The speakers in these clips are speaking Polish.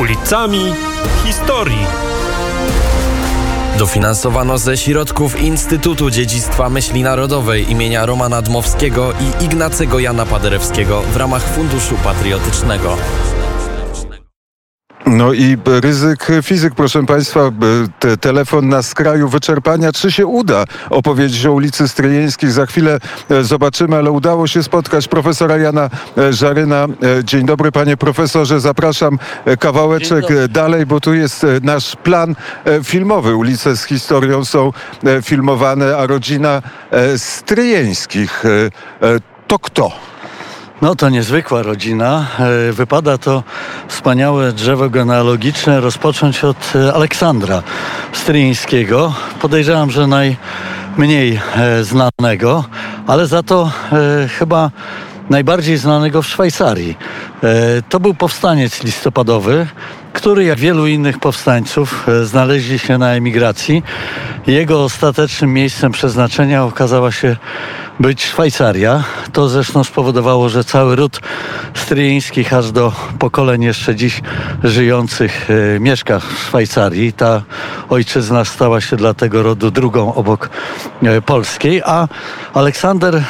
Ulicami historii. Dofinansowano ze środków Instytutu Dziedzictwa Myśli Narodowej imienia Romana Dmowskiego i Ignacego Jana Paderewskiego w ramach Funduszu Patriotycznego. No i ryzyk fizyk, proszę Państwa, te, telefon na skraju wyczerpania. Czy się uda opowiedzieć o ulicy Stryjeńskiej? Za chwilę e, zobaczymy, ale udało się spotkać profesora Jana e, Żaryna. E, dzień dobry panie profesorze, zapraszam kawałeczek dalej, bo tu jest nasz plan filmowy. Ulice z historią są filmowane, a rodzina Stryjeńskich to kto? No to niezwykła rodzina. E, wypada to wspaniałe drzewo genealogiczne rozpocząć od e, Aleksandra Stryńskiego. Podejrzewam, że najmniej e, znanego, ale za to chyba najbardziej znanego w Szwajcarii. To był powstaniec listopadowy, który jak wielu innych powstańców znaleźli się na emigracji. Jego ostatecznym miejscem przeznaczenia okazała się być Szwajcaria. To zresztą spowodowało, że cały ród stryjeńskich aż do pokoleń jeszcze dziś żyjących e, mieszka w Szwajcarii. Ta ojczyzna stała się dla tego rodu drugą obok e, polskiej, a Aleksander e,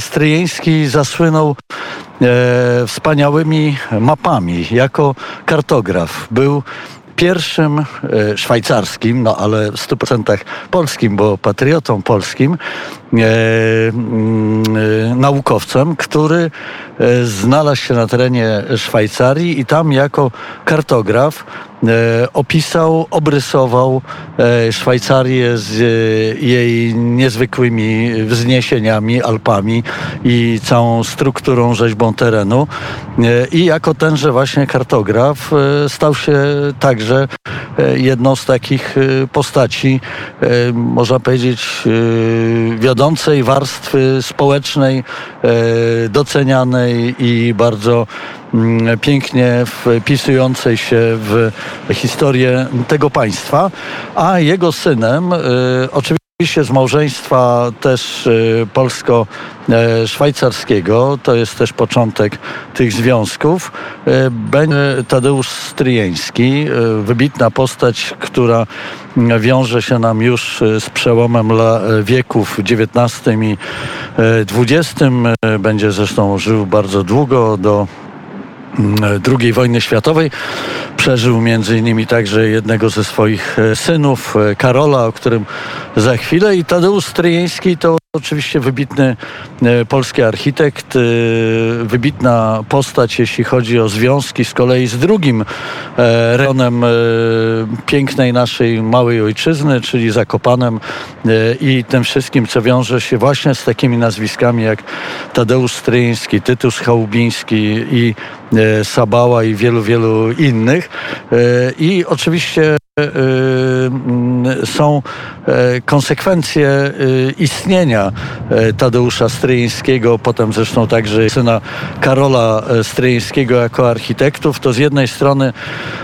Stryjeński zasłynął e, wspaniałymi mapami jako kartograf. Był pierwszym e, szwajcarskim, no ale w 100% polskim, bo patriotą polskim, e, mm, e, naukowcem, który e, znalazł się na terenie Szwajcarii i tam jako kartograf E, opisał, obrysował e, Szwajcarię z e, jej niezwykłymi wzniesieniami, Alpami i całą strukturą, rzeźbą terenu. I jako tenże właśnie kartograf stał się także jedną z takich postaci, można powiedzieć, wiodącej warstwy społecznej, docenianej i bardzo Mm, pięknie wpisującej się w historię tego państwa, a jego synem y, oczywiście z małżeństwa też y, polsko-szwajcarskiego, to jest też początek tych związków, y, będzie Tadeusz Stryjeński, wybitna postać, która wiąże się nam już z przełomem wieków XIX i XX. Będzie zresztą żył bardzo długo do II wojny światowej. Przeżył między innymi także jednego ze swoich e, synów, e, Karola, o którym za chwilę. I Tadeusz Stryjeński to oczywiście wybitny e, polski architekt, wybitna postać, jeśli chodzi o związki z kolei z drugim rejonem pięknej naszej małej ojczyzny, czyli Zakopanem i tym wszystkim, co wiąże się właśnie z takimi nazwiskami jak Tadeusz Stryjeński, Tytus Chałubiński i Sabała i wielu, wielu innych. E, I oczywiście e, są e, konsekwencje istnienia Tadeusza Stryjeńskiego, potem zresztą także syna Karola Stryjeńskiego jako architektów, to z jednej strony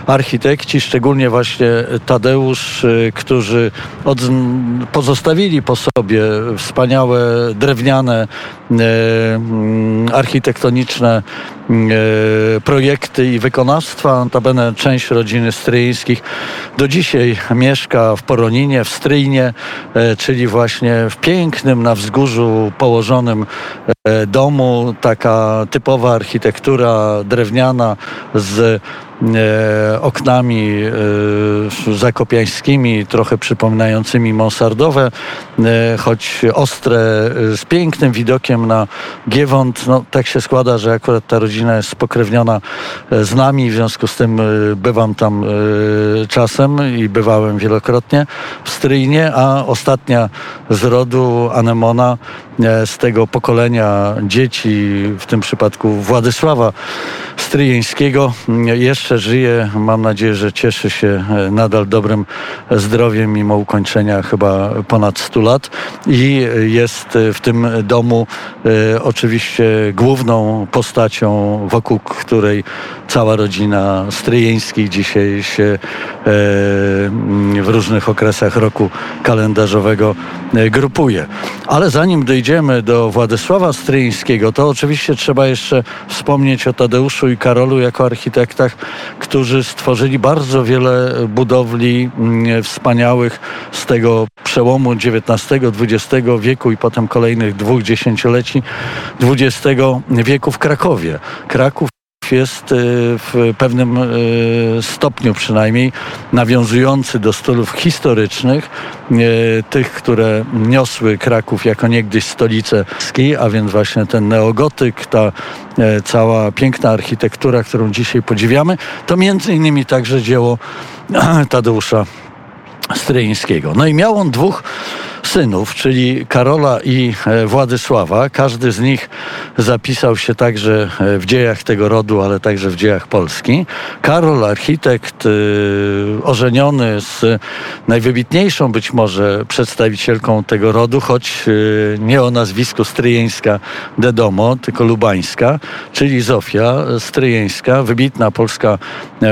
architekci, szczególnie właśnie Tadeusz, którzy od, pozostawili po sobie wspaniałe drewniane, mm, architektoniczne E, projekty i wykonawstwa. Notabene część rodziny stryjskich do dzisiaj mieszka w Poroninie, w Stryjnie, e, czyli właśnie w pięknym na wzgórzu położonym domu. Taka typowa architektura drewniana z E, oknami e, zakopiańskimi, trochę przypominającymi mansardowe, e, choć ostre, z pięknym widokiem na Giewont. No, tak się składa, że akurat ta rodzina jest spokrewniona z nami, w związku z tym bywam tam czasem i bywałem wielokrotnie w Stryjnie, a ostatnia z rodu Anemona z tego pokolenia dzieci, w tym przypadku Władysława Stryjeńskiego, jeszcze żyje. Mam nadzieję, że cieszy się e, nadal dobrym zdrowiem mimo ukończenia chyba ponad 100 lat i jest w tym domu e, oczywiście główną postacią, wokół której cała rodzina Stryjeńskich dzisiaj się e, w różnych okresach roku kalendarzowego grupuje. Ale zanim dojdziemy do Władysława Stryjeńskiego, to oczywiście trzeba jeszcze wspomnieć o Tadeuszu i Karolu jako architektach, którzy stworzyli bardzo wiele budowli mm, wspaniałych z tego przełomu XIX-XX wieku i potem kolejnych dwóch dziesięcioleci XX wieku w Krakowie. Kraków jest y, w pewnym y, stopniu przynajmniej nawiązujący do stylów historycznych, y, tych, które niosły Kraków jako niegdyś stolicę ski, a więc właśnie ten neogotyk, ta cała piękna architektura, którą dzisiaj podziwiamy, to między innymi także dzieło Tadeusza Stryńskiego. No i miał on dwóch synów, czyli Karola i e, Władysława. Każdy z nich zapisał się także e, w dziejach tego rodu, ale także w dziejach Polski. Karol, architekt, e, ożeniony z najwybitniejszą być może przedstawicielką tego rodu, choć nie o nazwisku Stryjeńska de Domo, tylko lubańska, czyli Zofia Stryjeńska, wybitna polska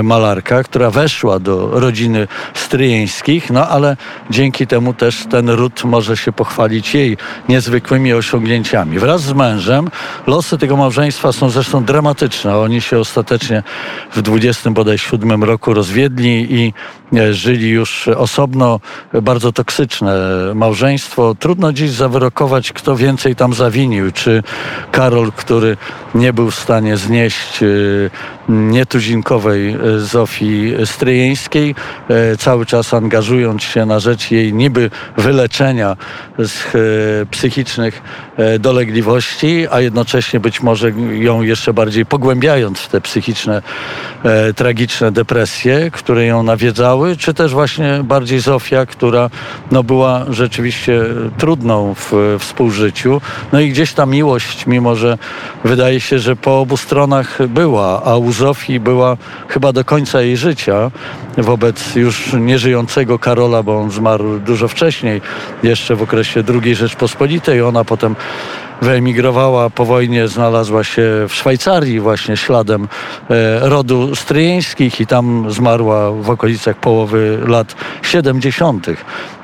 malarka, która weszła do rodziny stryjeńskich, no ale dzięki temu też ten ród może się pochwalić jej niezwykłymi osiągnięciami. Wraz z mężem losy tego małżeństwa są zresztą dramatyczne. Oni się ostatecznie w 27 roku rozwiedli i e, żyli już osobno. Bardzo toksyczne małżeństwo. Trudno dziś zawyrokować, kto więcej tam zawinił. Czy Karol, który nie był w stanie znieść e, nietuzinkowej e, Zofii Stryjeńskiej, cały czas angażując się na rzecz jej niby wyleczenia z e, psychicznych e, dolegliwości, a jednocześnie być może ją jeszcze bardziej pogłębiając w te psychiczne, e, tragiczne depresje, które ją nawiedzały, czy też właśnie bardziej Zofia, która no, była rzeczywiście trudną w współżyciu. No i gdzieś ta miłość, mimo że wydaje się, że po obu stronach była, a u Zofii była chyba do końca jej życia wobec już nieżyjącego Karola, bo on zmarł dużo wcześniej, jeszcze w okresie II Rzeczpospolitej. Ona potem wyemigrowała po wojnie, znalazła się w Szwajcarii właśnie śladem e, rodu stryjeńskich i tam zmarła w okolicach połowy lat 70.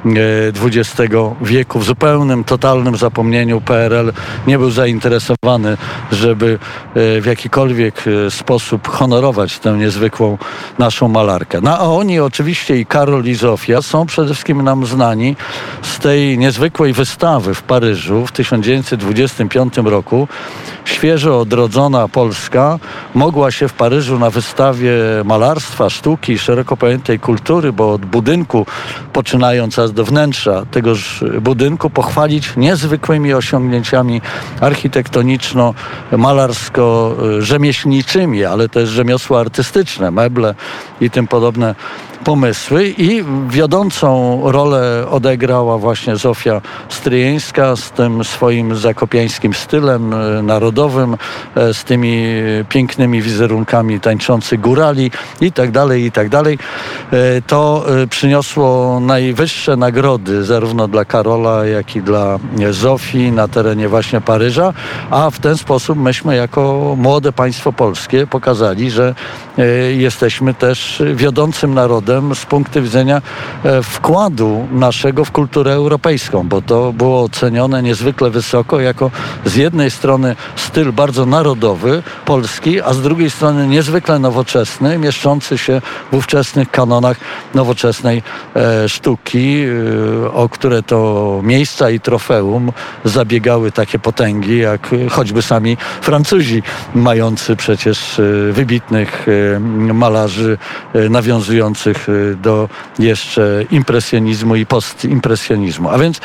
XX e, wieku w zupełnym, totalnym zapomnieniu PRL nie był zainteresowany, żeby e, w jakikolwiek sposób honorować tę niezwykłą naszą malarkę. No a oni oczywiście i Karol i Zofia są przede wszystkim nam znani z tej niezwykłej wystawy w Paryżu w 1920 1925 roku świeżo odrodzona Polska mogła się w Paryżu na wystawie malarstwa, sztuki, szeroko pojętej kultury, bo od budynku, poczynając aż do wnętrza tegoż budynku, pochwalić niezwykłymi osiągnięciami architektoniczno-malarsko-rzemieślniczymi, ale też rzemiosła artystyczne, meble i tym podobne pomysły i wiodącą rolę odegrała właśnie Zofia Stryjeńska z tym swoim zakopiańskim stylem e, narodowym, e, z tymi pięknymi wizerunkami tańczących górali i tak dalej, i tak dalej. E, to przyniosło najwyższe nagrody zarówno dla Karola, jak i dla Zofii na terenie właśnie Paryża, a w ten sposób myśmy jako młode państwo polskie pokazali, że jesteśmy też wiodącym narodem z punktu widzenia e, wkładu naszego w kulturę europejską, bo to było ocenione niezwykle wysoko jako z jednej strony styl bardzo narodowy, polski, a z drugiej strony niezwykle nowoczesny, mieszczący się w ówczesnych kanonach nowoczesnej e, sztuki, e, o które to miejsca i trofeum zabiegały takie potęgi, jak choćby sami Francuzi, mający przecież wybitnych malarzy nawiązujących Y, do jeszcze impresjonizmu i postimpresjonizmu. A więc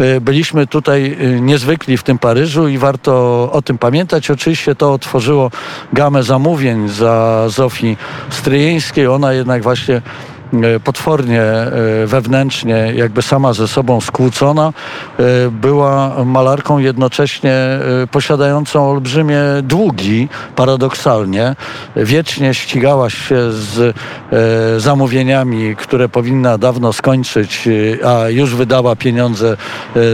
y, byliśmy tutaj y, niezwykli w tym Paryżu i warto o tym pamiętać. Oczywiście to otworzyło gamę zamówień za Zofii Stryjeńskiej. Ona jednak właśnie potwornie e, wewnętrznie, jakby sama ze sobą skłócona, e, była malarką jednocześnie posiadającą olbrzymie długi, paradoksalnie. Wiecznie ścigała się z zamówieniami, które powinna dawno skończyć, a już wydała pieniądze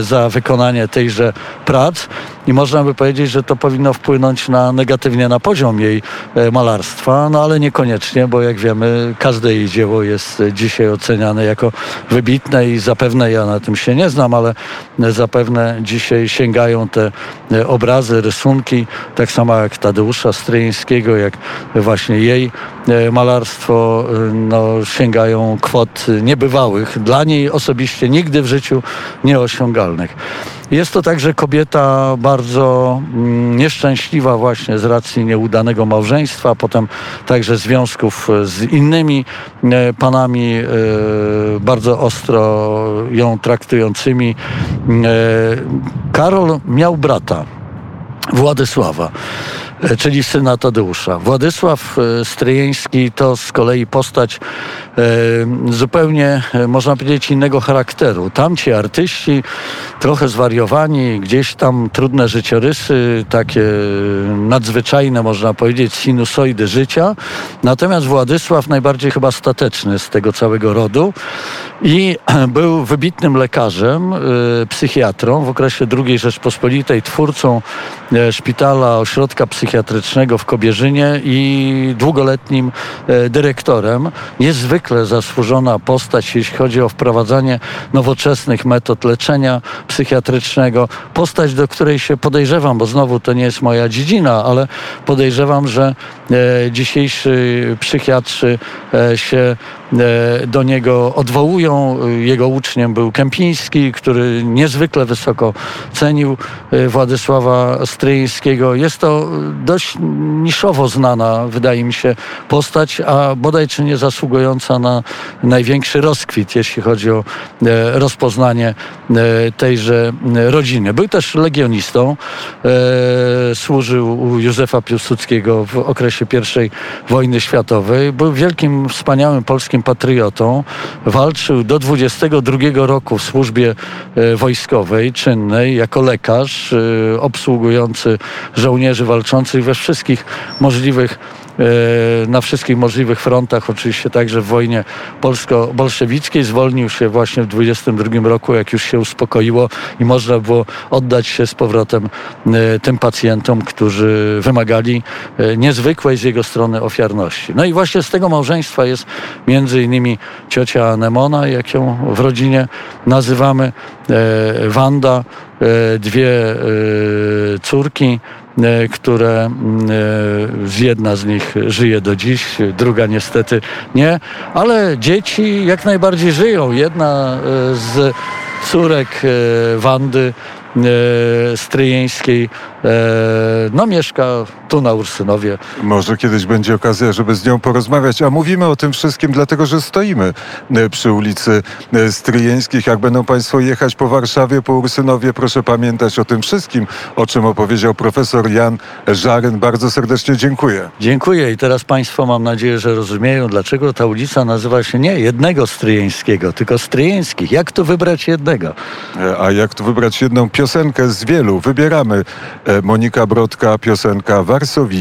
za wykonanie tejże prac. I można by powiedzieć, że to powinno wpłynąć na negatywnie na poziom jej e, malarstwa, no ale niekoniecznie, bo jak wiemy, każde jej dzieło jest dzisiaj oceniane jako wybitne i zapewne ja na tym się nie znam, ale zapewne dzisiaj sięgają te e, obrazy, rysunki, tak samo jak Tadeusza Stryjeńskiego, jak właśnie jej e, malarstwo, e, no, sięgają kwot niebywałych, dla niej osobiście nigdy w życiu nieosiągalnych. Jest to także kobieta bardzo mm, nieszczęśliwa właśnie z racji nieudanego małżeństwa, potem także związków z innymi e, panami e, bardzo ostro ją traktującymi. E, Karol miał brata. Władysława, e, czyli syna Tadeusza. Władysław e, Stryjeński to z kolei postać e, zupełnie, e, można powiedzieć, innego charakteru. Tamci artyści, trochę zwariowani, gdzieś tam trudne życiorysy, takie nadzwyczajne, można powiedzieć, sinusoidy życia. Natomiast Władysław najbardziej chyba stateczny z tego całego rodu i był wybitnym lekarzem, psychiatrą w okresie II Rzeczpospolitej, twórcą szpitala, ośrodka psychiatrycznego w Kobierzynie i długoletnim e, dyrektorem. Niezwykle zasłużona postać, jeśli chodzi o wprowadzanie nowoczesnych metod leczenia psychiatrycznego. Postać, do której się podejrzewam, bo znowu to nie jest moja dziedzina, ale podejrzewam, że e, dzisiejsi psychiatrzy e, się do niego odwołują. Jego uczniem był Kępiński, który niezwykle wysoko cenił e, Władysława Stryjeńskiego. Jest to dość niszowo znana, wydaje mi się, postać, a bodaj czy nie zasługująca na największy rozkwit, jeśli chodzi o e, rozpoznanie e, tejże rodziny. Był też legionistą, e, służył u Józefa Piłsudskiego w okresie I wojny światowej. Był wielkim, wspaniałym polskim patriotą. Walczył do 22 roku w służbie e, wojskowej, czynnej, jako lekarz e, obsługujący żołnierzy walczących we wszystkich możliwych na wszystkich możliwych frontach, oczywiście także w wojnie polsko-bolszewickiej. Zwolnił się właśnie w 22 roku, jak już się uspokoiło i można było oddać się z powrotem e, tym pacjentom, którzy wymagali e, niezwykłej z jego strony ofiarności. No i właśnie z tego małżeństwa jest między innymi ciocia Anemona, jak ją w rodzinie nazywamy, e, Wanda, e, dwie e, córki, e, które e, jedna z nich żyje do dziś, druga niestety nie, ale dzieci jak najbardziej żyją. Jedna e, z córek e, Wandy e, Stryjeńskiej e, no mieszka tu na Ursynowie. Może kiedyś będzie okazja, żeby z nią porozmawiać. A mówimy o tym wszystkim dlatego, że stoimy e, przy ulicy e, Stryjeńskich. Jak będą Państwo jechać po Warszawie, po Ursynowie, proszę pamiętać o tym wszystkim, o czym opowiedział profesor Jan Żaryn. Bardzo serdecznie dziękuję. Dziękuję i teraz Państwo mam nadzieję, że rozumieją, dlaczego ta ulica nazywa się nie jednego Stryjeńskiego, tylko Stryjeńskich. Jak tu wybrać jednego? E, A jak tu wybrać jedną piosenkę z wielu? Wybieramy. Monika Brodka, piosenka Warsowi.